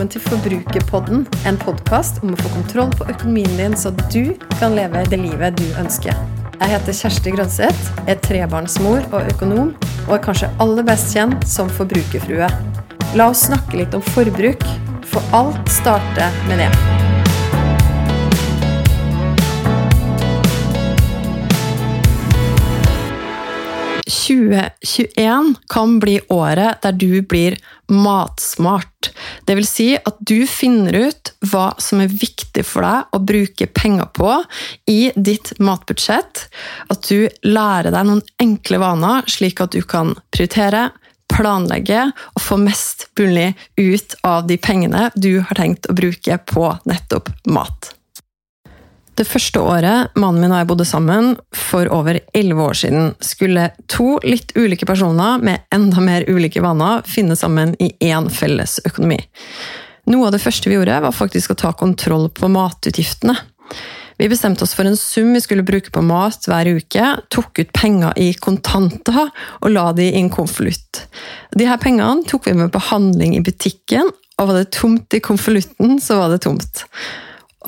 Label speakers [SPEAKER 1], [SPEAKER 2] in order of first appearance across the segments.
[SPEAKER 1] velkommen til Forbrukerpodden, en podkast om å få kontroll på økonomien din, så du kan leve det livet du ønsker. Jeg heter Kjersti Grønseth, er trebarnsmor og økonom, og er kanskje aller best kjent som forbrukerfrue. La oss snakke litt om forbruk, for alt starter med det. 2021 kan bli året der du blir matsmart. Det vil si at du finner ut hva som er viktig for deg å bruke penger på i ditt matbudsjett. At du lærer deg noen enkle vaner, slik at du kan prioritere, planlegge og få mest mulig ut av de pengene du har tenkt å bruke på nettopp mat. Det første året mannen min og jeg bodde sammen, for over elleve år siden, skulle to litt ulike personer med enda mer ulike vaner finne sammen i én felles økonomi. Noe av det første vi gjorde, var faktisk å ta kontroll på matutgiftene. Vi bestemte oss for en sum vi skulle bruke på mat hver uke, tok ut penger i kontanter og la de i en konvolutt. Her pengene tok vi med på handling i butikken, og var det tomt i konvolutten, så var det tomt.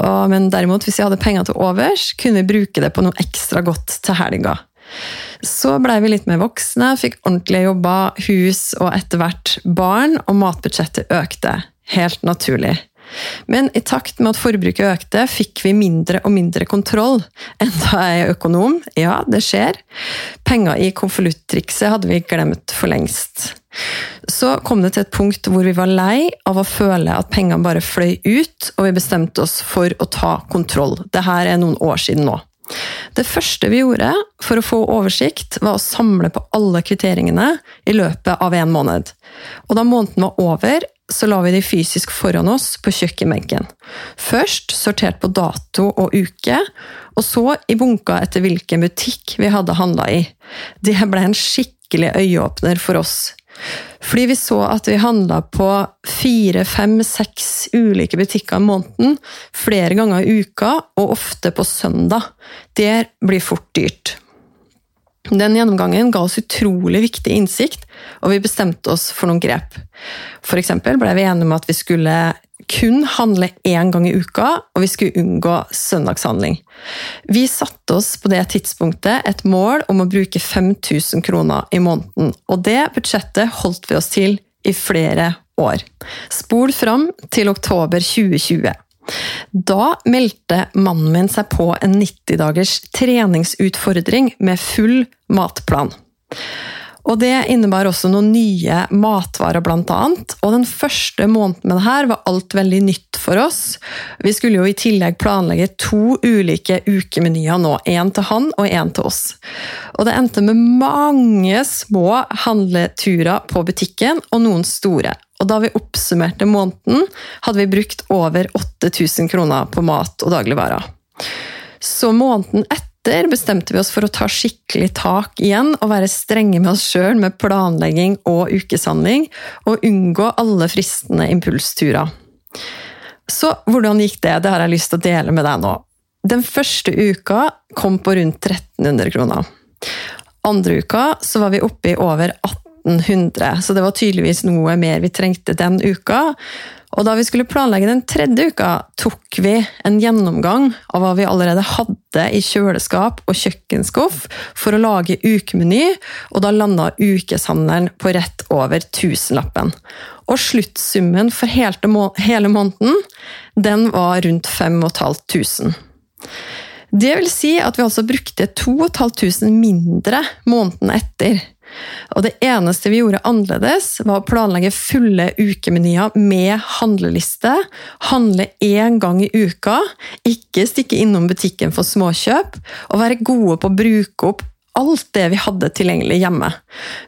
[SPEAKER 1] Men derimot, hvis jeg hadde penger til overs, kunne vi bruke det på noe ekstra godt til helga. Så blei vi litt mer voksne, fikk ordentlige jobber, hus og etter hvert barn, og matbudsjettet økte. Helt naturlig. Men i takt med at forbruket økte, fikk vi mindre og mindre kontroll. Enda jeg er økonom, ja, det skjer. Penger i konvolutttrikset hadde vi glemt for lengst. Så kom det til et punkt hvor vi var lei av å føle at pengene bare fløy ut, og vi bestemte oss for å ta kontroll. Dette er noen år siden nå. Det første vi gjorde for å få oversikt, var å samle på alle kvitteringene i løpet av en måned. Og da måneden var over, så la vi de fysisk foran oss på kjøkkenbenken. Først sortert på dato og uke, og så i bunka etter hvilken butikk vi hadde handla i. Det ble en skikkelig øyeåpner for oss. Fordi vi så at vi handla på fire, fem, seks ulike butikker i måneden, flere ganger i uka, og ofte på søndag. Det blir fort dyrt. Den gjennomgangen ga oss utrolig viktig innsikt, og vi bestemte oss for noen grep. For eksempel ble vi enige om at vi skulle kun handle én gang i uka, og vi skulle unngå søndagshandling. Vi satte oss på det tidspunktet et mål om å bruke 5000 kroner i måneden, og det budsjettet holdt vi oss til i flere år. Spol fram til oktober 2020. Da meldte mannen min seg på en 90 dagers treningsutfordring med full matplan. Og Det innebar også noen nye matvarer, annet. Og den første måneden med det her var alt veldig nytt for oss. Vi skulle jo i tillegg planlegge to ulike ukemenyer nå. Én til han og én til oss. Og det endte med mange små handleturer på butikken, og noen store. Og da vi oppsummerte måneden, hadde vi brukt over 8000 kroner på mat og dagligvarer. Så måneden etter bestemte vi oss for å ta skikkelig tak igjen og være strenge med oss sjøl med planlegging og ukeshandling, og unngå alle fristende impulsturer. Så hvordan gikk det? Det har jeg lyst til å dele med deg nå. Den første uka kom på rundt 1300 kroner. Andre uka så var vi oppe i over 18 1800, så det var tydeligvis noe mer vi trengte den uka. Og da vi skulle planlegge den tredje uka, tok vi en gjennomgang av hva vi allerede hadde i kjøleskap og kjøkkenskuff for å lage ukemeny, og da landa ukeshandelen på rett over tusenlappen. Og sluttsummen for hele måneden, den var rundt 5500. Det vil si at vi altså brukte 2500 mindre måneden etter. Og det eneste vi gjorde annerledes, var å planlegge fulle ukemenyer med handleliste. Handle én gang i uka, ikke stikke innom butikken for småkjøp, og være gode på å bruke opp alt det vi hadde tilgjengelig hjemme.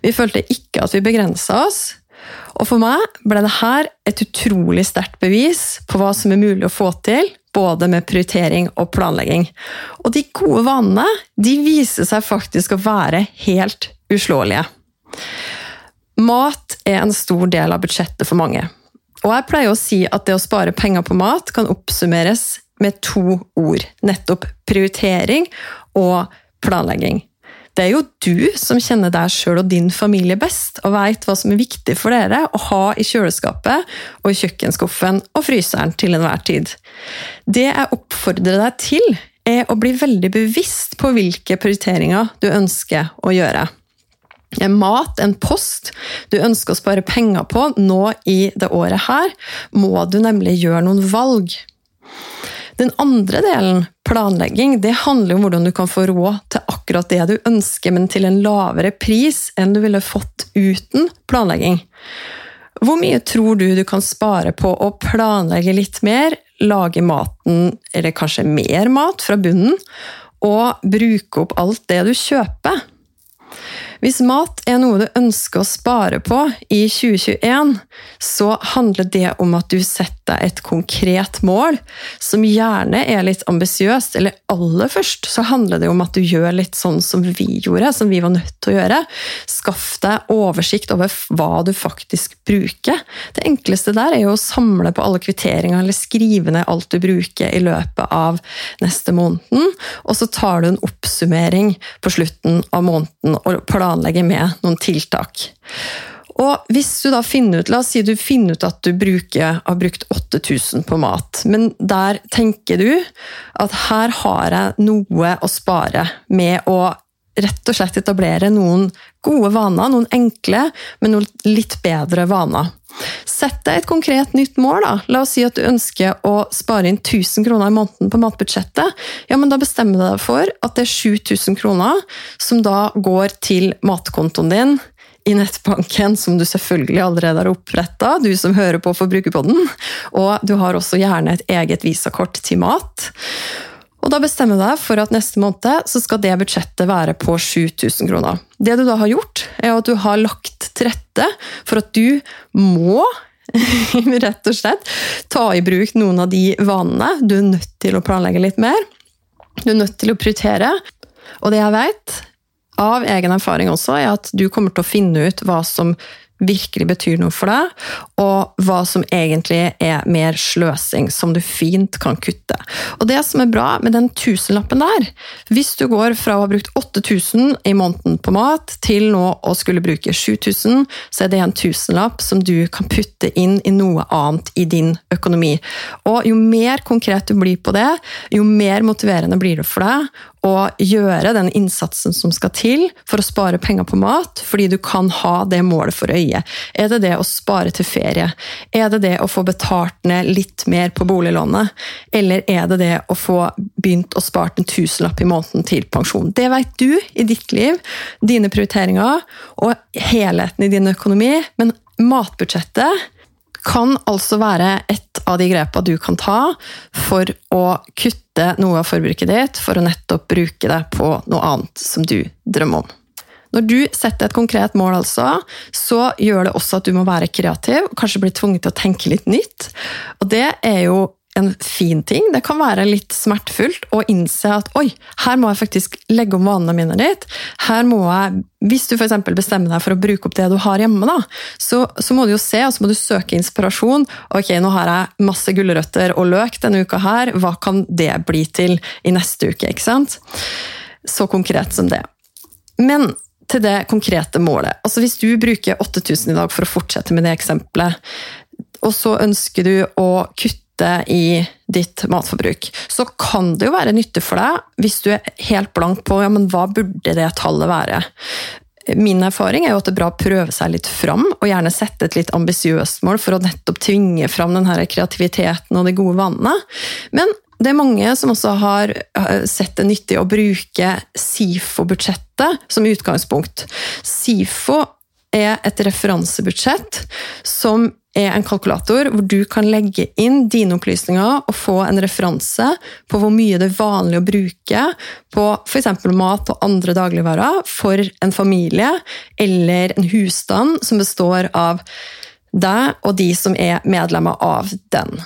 [SPEAKER 1] Vi følte ikke at vi begrensa oss. Og for meg ble det her et utrolig sterkt bevis på hva som er mulig å få til, både med prioritering og planlegging. Og de gode vanene de viser seg faktisk å være helt uslåelige. Mat er en stor del av budsjettet for mange. Og jeg pleier å si at det å spare penger på mat kan oppsummeres med to ord. Nettopp prioritering og planlegging. Det er jo du som kjenner deg sjøl og din familie best, og veit hva som er viktig for dere å ha i kjøleskapet og i kjøkkenskuffen og fryseren til enhver tid. Det jeg oppfordrer deg til, er å bli veldig bevisst på hvilke prioriteringer du ønsker å gjøre. Er mat en post du ønsker å spare penger på nå i det året her, må du nemlig gjøre noen valg. Den andre delen, planlegging, det handler om hvordan du kan få råd til akkurat det du ønsker, men til en lavere pris enn du ville fått uten planlegging. Hvor mye tror du du kan spare på å planlegge litt mer, lage maten, eller kanskje mer mat, fra bunnen, og bruke opp alt det du kjøper? Hvis mat er noe du ønsker å spare på i 2021, så handler det om at du setter deg et konkret mål, som gjerne er litt ambisiøst. Eller aller først så handler det om at du gjør litt sånn som vi gjorde, som vi var nødt til å gjøre. Skaff deg oversikt over hva du faktisk bruker. Det enkleste der er jo å samle på alle kvitteringer eller skrive ned alt du bruker i løpet av neste måneden, og så tar du en oppsummering på slutten av måneden og planlegger med noen tiltak. Og hvis du da finner ut, La oss si du finner ut at du bruker, har brukt 8000 på mat, men der tenker du at her har jeg noe å spare med å rett og slett etablere noen gode vaner, noen enkle, men noen litt bedre vaner. Sett deg et konkret nytt mål. da. La oss si at du ønsker å spare inn 1000 kroner i måneden på matbudsjettet. Ja, men Da bestemmer du deg for at det er 7000 kroner som da går til matkontoen din i nettbanken, som du selvfølgelig allerede har oppretta, du som hører på Forbrukerpodden. Og du har også gjerne et eget visakort til mat. Og Da bestemmer du deg for at neste måned så skal det budsjettet være på 7000 kroner. Det du da har gjort, er at du har lagt til rette for at du må rett og slett ta i bruk noen av de vanene. Du er nødt til å planlegge litt mer. Du er nødt til å prioritere. Og det jeg vet, av egen erfaring også, er at du kommer til å finne ut hva som virkelig betyr noe for deg, og hva som egentlig er mer sløsing, som du fint kan kutte. Og det som er bra med den tusenlappen der, hvis du går fra å ha brukt 8000 i måneden på mat, til nå å skulle bruke 7000, så er det en tusenlapp som du kan putte inn i noe annet i din økonomi. Og jo mer konkret du blir på det, jo mer motiverende blir det for deg å gjøre den innsatsen som skal til for å spare penger på mat, fordi du kan ha det målet for øye. Er det det å spare til ferie? Er det det å få betalt ned litt mer på boliglånet? Eller er det det å få begynt å spare en tusenlapp i måneden til pensjon? Det vet du i ditt liv, dine prioriteringer og helheten i din økonomi, men matbudsjettet kan altså være et av de grepa du kan ta for å kutte noe av forbruket ditt, for å nettopp bruke det på noe annet som du drømmer om. Når du setter et konkret mål, altså, så gjør det også at du må være kreativ og kanskje bli tvunget til å tenke litt nytt. Og det er jo en fin ting. Det kan være litt smertefullt å innse at oi, her må jeg faktisk legge om vanene mine litt. Her må jeg, Hvis du f.eks. bestemmer deg for å bruke opp det du har hjemme, da, så, så, må du jo se og så må du søke inspirasjon. Ok, nå har jeg masse gulrøtter og løk denne uka her, hva kan det bli til i neste uke? ikke sant? Så konkret som det. Men til det konkrete målet. Altså Hvis du bruker 8000 i dag for å fortsette med det eksempelet, og så ønsker du å kutte i ditt matforbruk, så kan det jo være nyttig for deg hvis du er helt blank på ja, men hva burde det tallet være. Min erfaring er jo at det er bra å prøve seg litt fram, og gjerne sette et litt ambisiøst mål for å nettopp tvinge fram den her kreativiteten og de gode vanene. Men det er mange som også har eh, sett det nyttig å bruke SIFO-budsjettet som utgangspunkt. SIFO er et referansebudsjett som er en kalkulator hvor du kan legge inn dine opplysninger og få en referanse på hvor mye det er vanlig å bruke på f.eks. mat og andre dagligvarer for en familie eller en husstand som består av deg og de som er medlemmer av den.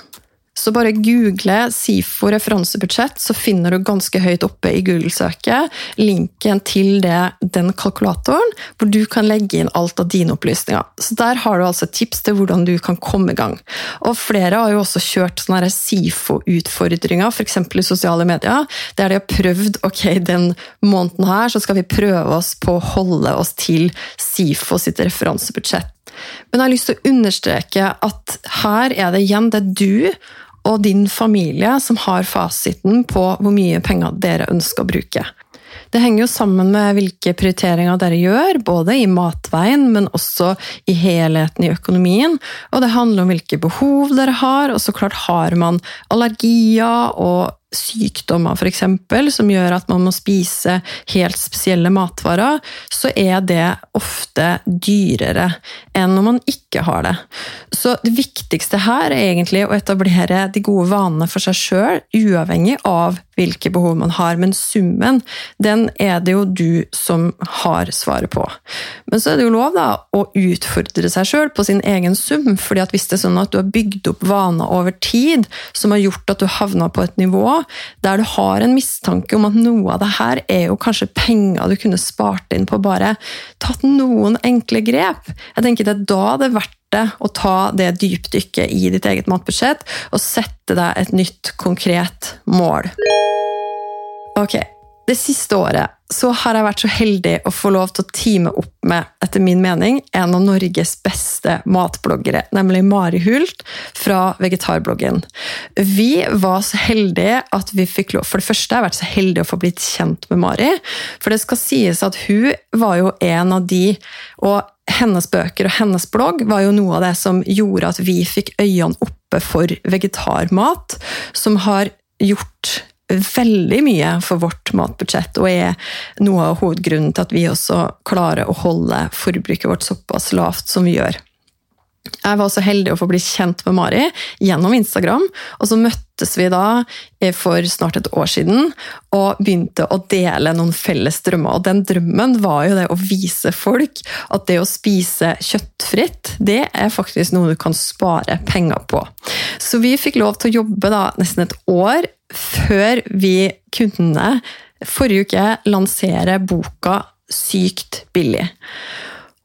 [SPEAKER 1] Så bare google SIFO referansebudsjett, så finner du ganske høyt oppe i Google-søket linken til det, den kalkulatoren, hvor du kan legge inn alt av dine opplysninger. Så der har du altså tips til hvordan du kan komme i gang. Og flere har jo også kjørt SIFO-utfordringer, f.eks. i sosiale medier, der de har prøvd ok, den måneden her så skal vi prøve oss på å holde oss til SIFO sitt referansebudsjett. Men jeg har lyst til å understreke at her er det igjen det du og din familie som har fasiten på hvor mye penger dere ønsker å bruke. Det henger jo sammen med hvilke prioriteringer dere gjør, både i matveien, men også i helheten i økonomien. Og det handler om hvilke behov dere har, og så klart har man allergier og sykdommer f.eks., som gjør at man må spise helt spesielle matvarer, så er det ofte dyrere enn når man ikke har det. Så det viktigste her er egentlig å etablere de gode vanene for seg sjøl, uavhengig av hvilke behov man har. Men summen, den er det jo du som har svaret på. Men så er det jo lov da, å utfordre seg sjøl på sin egen sum. fordi at hvis det er sånn at du har bygd opp vaner over tid som har gjort at du havna på et nivå der du har en mistanke om at noe av det her er jo kanskje penger du kunne spart inn på bare tatt noen enkle grep. Jeg tenker Det er da det er verdt det å ta det dypdykket i ditt eget matbudsjett og sette deg et nytt, konkret mål. Ok, det siste året så har jeg vært så heldig å få lov til å teame opp med, etter min mening, en av Norges beste matbloggere, nemlig Mari Hult fra Vegetarbloggen. Vi var så heldige at vi fikk lov For det første har jeg vært så heldig å få blitt kjent med Mari. For det skal sies at hun var jo en av de og hennes bøker og hennes blogg var jo noe av det som gjorde at vi fikk øynene oppe for vegetarmat, som har gjort veldig mye for vårt matbudsjett, og er noe av hovedgrunnen til at vi også klarer å holde forbruket vårt såpass lavt som vi gjør. Jeg var så heldig å få bli kjent med Mari gjennom Instagram. Og så møttes vi da for snart et år siden og begynte å dele noen felles drømmer. Og den drømmen var jo det å vise folk at det å spise kjøttfritt, det er faktisk noe du kan spare penger på. Så vi fikk lov til å jobbe da nesten et år før vi kunne forrige uke lansere boka Sykt billig.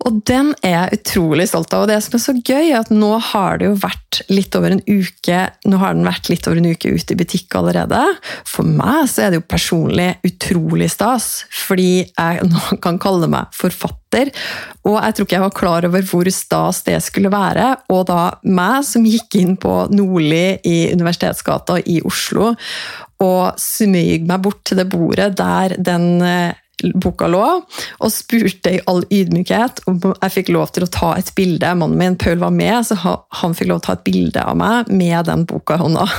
[SPEAKER 1] Og den er jeg utrolig stolt av. Og det som er så gøy, er at nå har det jo vært litt over en uke nå har den vært litt over en uke ute i butikk allerede. For meg så er det jo personlig utrolig stas, fordi jeg nå kan kalle meg forfatter. Og jeg tror ikke jeg var klar over hvor stas det skulle være. Og da meg som gikk inn på Nordli i Universitetsgata i Oslo og smyg meg bort til det bordet der den eh, boka lå, og spurte i all ydmykhet om jeg fikk lov til å ta et bilde. Mannen min Paul var med, så han fikk lov til å ta et bilde av meg med den boka i hånda.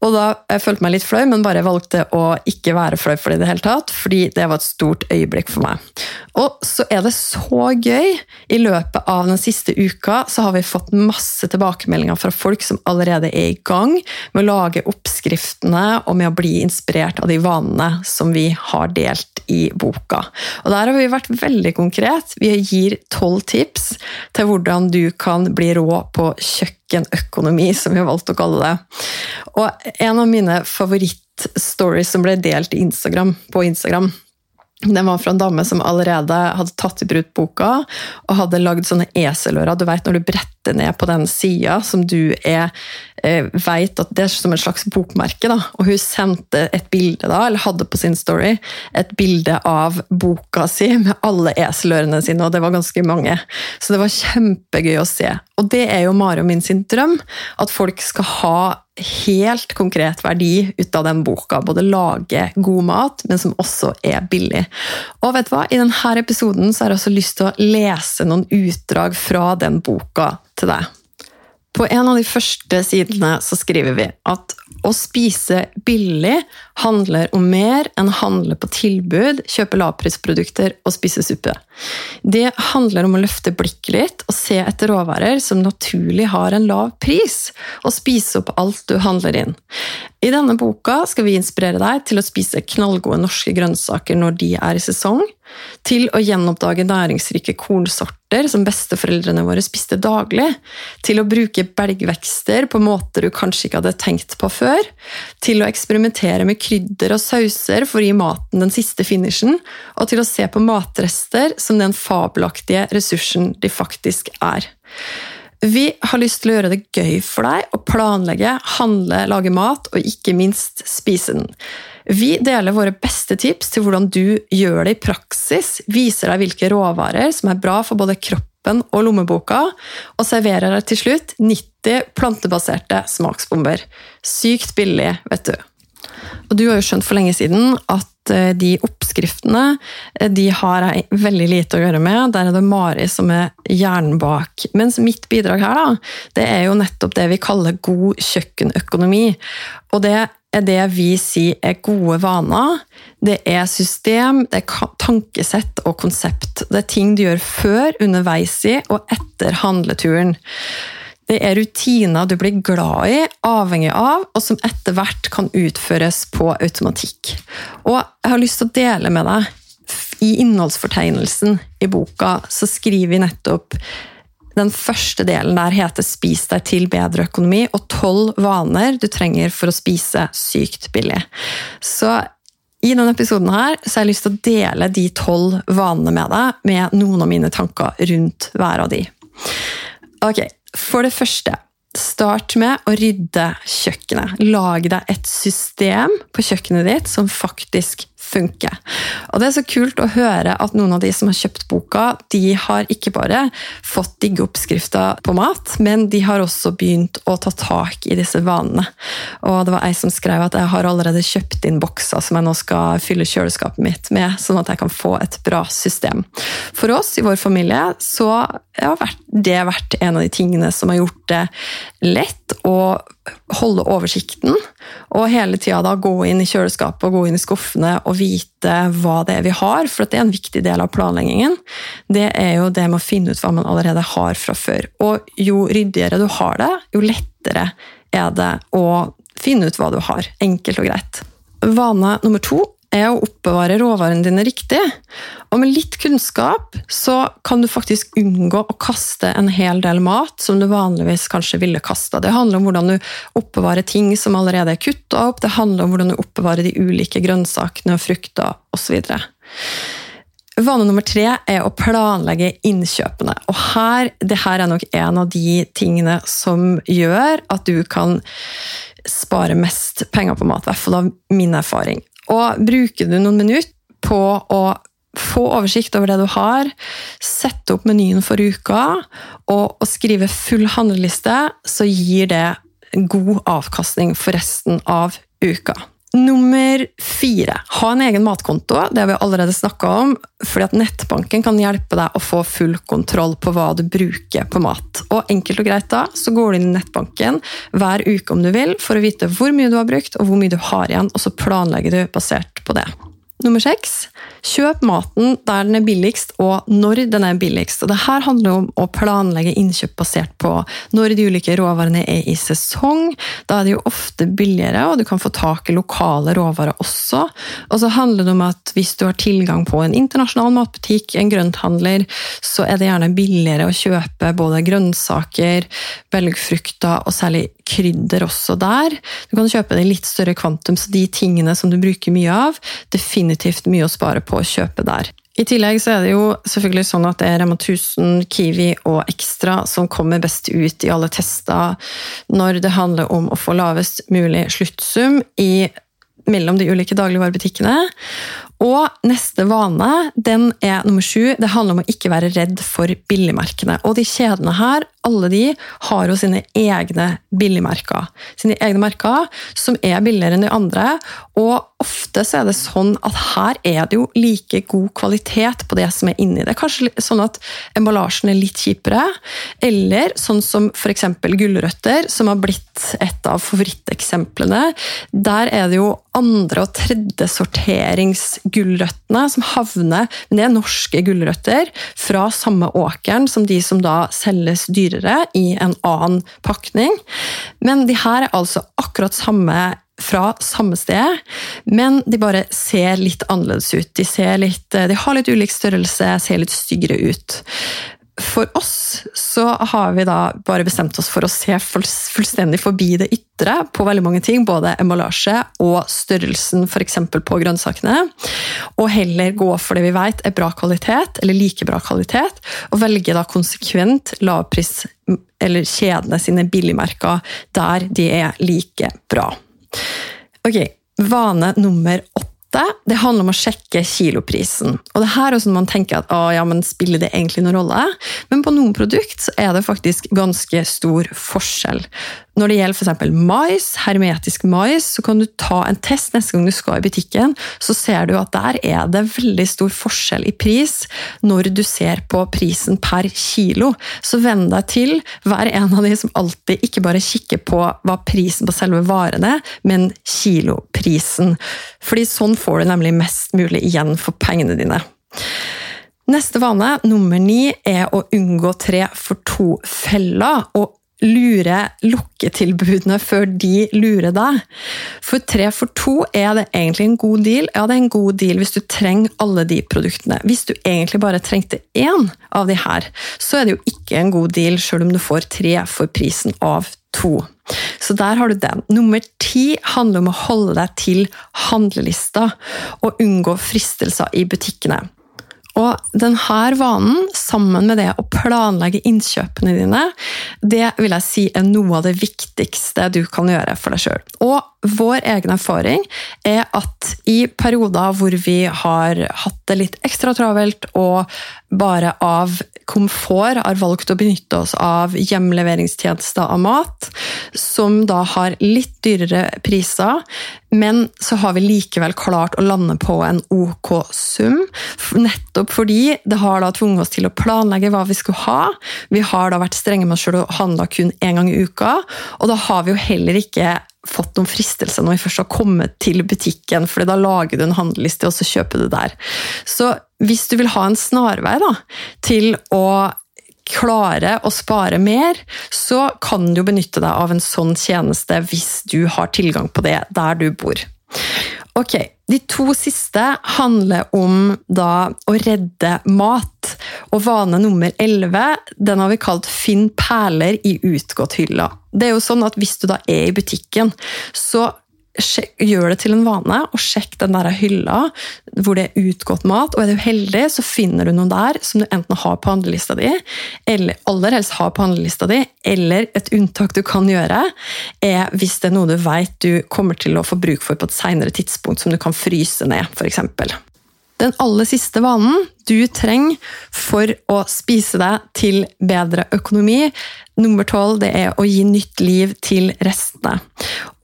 [SPEAKER 1] Og da jeg følte meg litt flau, men bare valgte å ikke være flau for det i det hele tatt, fordi det var et stort øyeblikk for meg. Og så er det så gøy! I løpet av den siste uka så har vi fått masse tilbakemeldinger fra folk som allerede er i gang med å lage oppskriftene og med å bli inspirert av de vanene som vi har delt i boka. Og der har vi vært veldig konkret. Vi gir tolv tips til hvordan du kan bli rå på kjøkkenøkonomi, som vi har valgt å kalle det. Og en av mine favorittstories som ble delt Instagram, på Instagram, den var fra en dame som allerede hadde tatt i bruk boka og hadde lagd sånne eselører. Du vet når du bretter ned på den sida som du er, vet at det er som et slags bokmerke. Da. Og hun sendte et bilde, da, eller hadde på sin story, et bilde av boka si med alle eselørene sine, og det var ganske mange. Så det var kjempegøy å se. Og det er jo Mari og min sin drøm, at folk skal ha helt konkret verdi ut av den boka. Både lage god mat, men som også er billig. Og vet du hva? I denne episoden så har jeg også lyst til å lese noen utdrag fra den boka til deg. På en av de første sidene så skriver vi at å spise billig handler om mer enn å handle på tilbud, kjøpe lavprisprodukter og spise suppe. Det handler om å løfte blikket litt og se etter råvarer som naturlig har en lav pris, og spise opp alt du handler inn. I denne boka skal vi inspirere deg til å spise knallgode norske grønnsaker når de er i sesong, til å gjenoppdage næringsrike kornsorter urter som besteforeldrene våre spiste daglig, til å bruke belgvekster på måter du kanskje ikke hadde tenkt på før, til å eksperimentere med krydder og sauser for å gi maten den siste finishen, og til å se på matrester som den fabelaktige ressursen de faktisk er. Vi har lyst til å gjøre det gøy for deg å planlegge, handle, lage mat og ikke minst spise den. Vi deler våre beste tips til hvordan du gjør det i praksis, viser deg hvilke råvarer som er bra for både kroppen og lommeboka, og serverer deg til slutt 90 plantebaserte smaksbomber. Sykt billig, vet du. Og du har jo skjønt for lenge siden at eh, de oppskriftene eh, de har jeg veldig lite å gjøre med. Der er det Mari som er hjernen bak. Mens mitt bidrag her, da, det er jo nettopp det vi kaller god kjøkkenøkonomi. Og det er det vi sier er gode vaner. Det er system, det er tankesett og konsept. Det er ting du gjør før, underveis i og etter handleturen. Det er rutiner du blir glad i, avhengig av, og som etter hvert kan utføres på automatikk. Og jeg har lyst til å dele med deg I innholdsfortegnelsen i boka så skriver vi nettopp den første delen der heter 'Spis deg til bedre økonomi' og tolv vaner du trenger for å spise sykt billig. Så i denne episoden her så har jeg lyst til å dele de tolv vanene med deg, med noen av mine tanker rundt hver av de. Ok, for det første, start med å rydde kjøkkenet. Lag deg et system på kjøkkenet ditt som faktisk funke. Og Det er så kult å høre at noen av de som har kjøpt boka, de har ikke bare fått digge oppskrifter på mat, men de har også begynt å ta tak i disse vanene. Og Det var ei som skrev at jeg har allerede kjøpt inn bokser som jeg nå skal fylle kjøleskapet mitt med, sånn at jeg kan få et bra system. For oss i vår familie så har det vært en av de tingene som har gjort det lett å holde oversikten, og hele tida gå inn i kjøleskapet og gå inn i skuffene og vite hva det er vi har, for det er en viktig del av planleggingen. Det er jo det med å finne ut hva man allerede har fra før. Og jo ryddigere du har det, jo lettere er det å finne ut hva du har. Enkelt og greit. Vane nummer to er å oppbevare råvarene dine riktig. Og med litt kunnskap så kan du faktisk unngå å kaste en hel del mat som du vanligvis kanskje ville kasta. Det handler om hvordan du oppbevarer ting som allerede er kutta opp, det handler om hvordan du oppbevarer de ulike grønnsakene og frukter osv. Vane nummer tre er å planlegge innkjøpene. Og her, det her er nok en av de tingene som gjør at du kan spare mest penger på mat. I hvert fall av min erfaring. Og bruker du noen minutter på å få oversikt over det du har, sette opp menyen for uka og, og skrive full handleliste, så gir det god avkastning for resten av uka. Nummer fire ha en egen matkonto. Det har vi allerede snakka om. fordi at Nettbanken kan hjelpe deg å få full kontroll på hva du bruker på mat. Og enkelt og greit da, så går du inn i nettbanken hver uke om du vil, for å vite hvor mye du har brukt og hvor mye du har igjen, og så planlegger du basert på det. Nummer seks kjøp maten der den er billigst, og når den er billigst. Og det her handler om å planlegge innkjøp basert på når de ulike råvarene er i sesong. Da er det jo ofte billigere, og du kan få tak i lokale råvarer også. Og så handler det om at hvis du har tilgang på en internasjonal matbutikk, en grønthandler, så er det gjerne billigere å kjøpe både grønnsaker, belgfrukter og særlig krydder også der. Du kan kjøpe det i litt større kvantum, så de tingene som du bruker mye av, definitivt mye å spare på å kjøpe der. I tillegg så er det jo selvfølgelig sånn at det er Rema 1000, Kiwi og Extra som kommer best ut i alle tester når det handler om å få lavest mulig sluttsum i mellom de ulike dagligvarebutikkene. Og neste vane den er nummer sju. Det handler om å ikke være redd for billigmerkene. Og de kjedene her, alle de, har jo sine egne billigmerker. Sine egne merker som er billigere enn de andre. Og ofte så er det sånn at her er det jo like god kvalitet på det som er inni. Det kanskje sånn at emballasjen er litt kjipere. Eller sånn som f.eks. gulrøtter, som har blitt et av favoritteksemplene. Der er det jo andre- og tredje sorterings som havner Men det er norske gulrøtter fra samme åkeren som de som da selges dyrere i en annen pakning. Men de her er altså akkurat samme fra samme sted, men de bare ser litt annerledes ut. De, litt, de har litt ulik størrelse, ser litt styggere ut. for oss så har vi da bare bestemt oss for å se fullstendig forbi det ytre på veldig mange ting, både emballasje og størrelsen f.eks. på grønnsakene, og heller gå for det vi vet er bra kvalitet, eller like bra kvalitet, og velge da konsekvent lavpris eller kjedene sine billigmerker der de er like bra. Ok, Vane nummer åtte det handler om å sjekke kiloprisen. Og det her er sånn man tenker at ja, men spiller det egentlig noen rolle? Men på noen produkt så er det faktisk ganske stor forskjell. Når det gjelder f.eks. mais, hermetisk mais, så kan du ta en test neste gang du skal i butikken. Så ser du at der er det veldig stor forskjell i pris når du ser på prisen per kilo. Så venn deg til, hver en av de som alltid ikke bare kikker på hva prisen på selve varene, men kiloprisen. Fordi sånn får du nemlig mest mulig igjen for pengene dine. Neste vane, nummer ni, er å unngå tre for to-fella. og lure lukketilbudene før de lurer deg. For tre for to er det egentlig en god deal. Ja, det er en god deal hvis du trenger alle de produktene. Hvis du egentlig bare trengte én av de her, så er det jo ikke en god deal selv om du får tre for prisen av to. Så der har du den. Nummer ti handler om å holde deg til handlelista og unngå fristelser i butikkene. Og denne vanen, sammen med det å planlegge innkjøpene dine, det vil jeg si er noe av det viktigste du kan gjøre for deg sjøl. Og vår egen erfaring er at i perioder hvor vi har hatt det litt ekstra travelt og bare av komfort har valgt å benytte oss av hjemleveringstjenester av mat, som da har litt dyrere priser, men så har vi likevel klart å lande på en ok sum. Nettopp fordi det har da tvunget oss til å planlegge hva vi skulle ha. Vi har da vært strenge med oss sjøl og handla kun én gang i uka. Og da har vi jo heller ikke fått noen fristelser når vi først har kommet til butikken, for da lager du en handelliste, og så kjøper du der. Så hvis du vil ha en snarvei da, til å klare å spare mer, så kan du benytte deg av en sånn tjeneste hvis du har tilgang på det der du bor. Ok, De to siste handler om da å redde mat. Og vane nummer elleve har vi kalt 'finn perler i utgått-hylla'. Det er jo sånn at Hvis du da er i butikken, så gjør det til en vane og sjekk den der hylla hvor det er utgått mat. og Er du heldig, så finner du noen der som du enten har på handlelista di, eller aller helst har på handlelista di, eller et unntak du kan gjøre, er hvis det er noe du vet du kommer til å få bruk for på et senere tidspunkt, som du kan fryse ned, f.eks. Den aller siste vanen du trenger for å spise deg til bedre økonomi, nummer tolv, er å gi nytt liv til restene.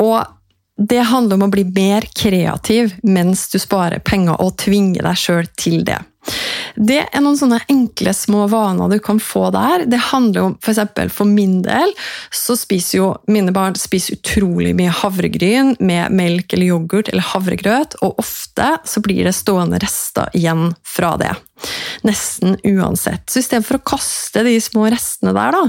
[SPEAKER 1] Og det handler om å bli mer kreativ mens du sparer penger, og tvinge deg sjøl til det. Det er noen sånne enkle, små vaner du kan få der. Det handler om, For, eksempel, for min del så spiser jo mine barn spiser utrolig mye havregryn med melk eller yoghurt eller havregrøt, og ofte så blir det stående rester igjen fra det. Nesten uansett. Så istedenfor å kaste de små restene der, da,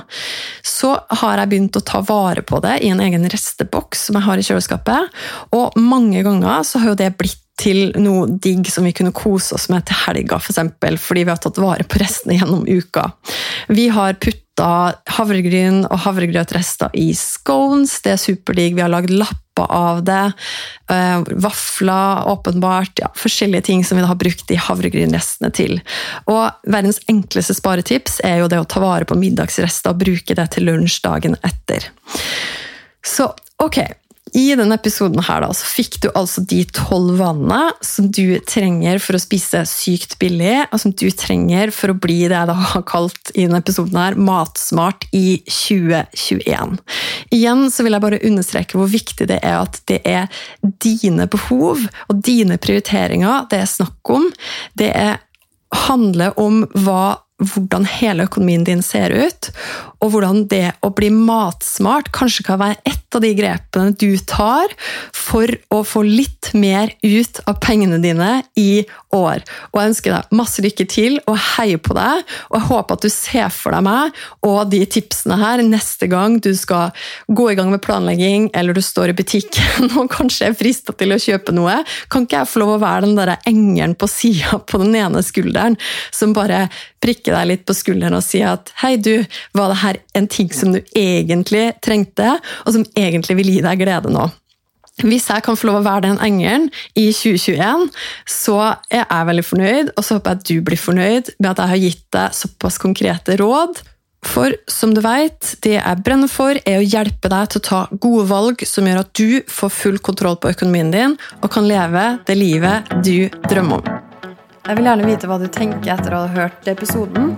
[SPEAKER 1] så har jeg begynt å ta vare på det i en egen resteboks som jeg har i kjøleskapet. Og mange ganger så har jo det blitt til noe digg som vi kunne kose oss med til helga, f.eks. For eksempel, fordi vi har tatt vare på restene gjennom uka. Vi har putta havregryn og havregrøtrester i scones, det er superdigg. Vi har lagd lapper av det. Uh, vafler, åpenbart. Ja, forskjellige ting som vi har brukt de havregrynrestene til. Og verdens enkleste sparetips er jo det å ta vare på middagsrester og bruke det til lunsj dagen etter. Så ok, i denne episoden her da, så fikk du altså de tolv vanene som du trenger for å spise sykt billig, og som du trenger for å bli det jeg da har kalt i denne episoden her, matsmart i 2021. Igjen så vil jeg bare understreke hvor viktig det er at det er dine behov og dine prioriteringer det er snakk om. Det er, handler om hva hvordan hele økonomien din ser ut, og hvordan det å bli matsmart kanskje kan være et av de grepene du tar for å få litt mer ut av pengene dine i år. Og jeg ønsker deg masse lykke til og heier på deg. Og jeg håper at du ser for deg meg og de tipsene her neste gang du skal gå i gang med planlegging, eller du står i butikken og kanskje er frista til å kjøpe noe. Kan ikke jeg få lov å være den der engelen på sida på den ene skulderen som bare prikker deg litt på skulderen og sier at hei, du, var det her en ting som du egentlig trengte, og som egentlig vil gi deg glede nå? Hvis jeg kan få lov å være den engelen i 2021, så er jeg veldig fornøyd, og så håper jeg at du blir fornøyd med at jeg har gitt deg såpass konkrete råd. For som du vet, det jeg brenner for, er å hjelpe deg til å ta gode valg som gjør at du får full kontroll på økonomien din og kan leve det livet du drømmer om. Jeg vil gjerne vite hva du tenker etter å ha hørt episoden.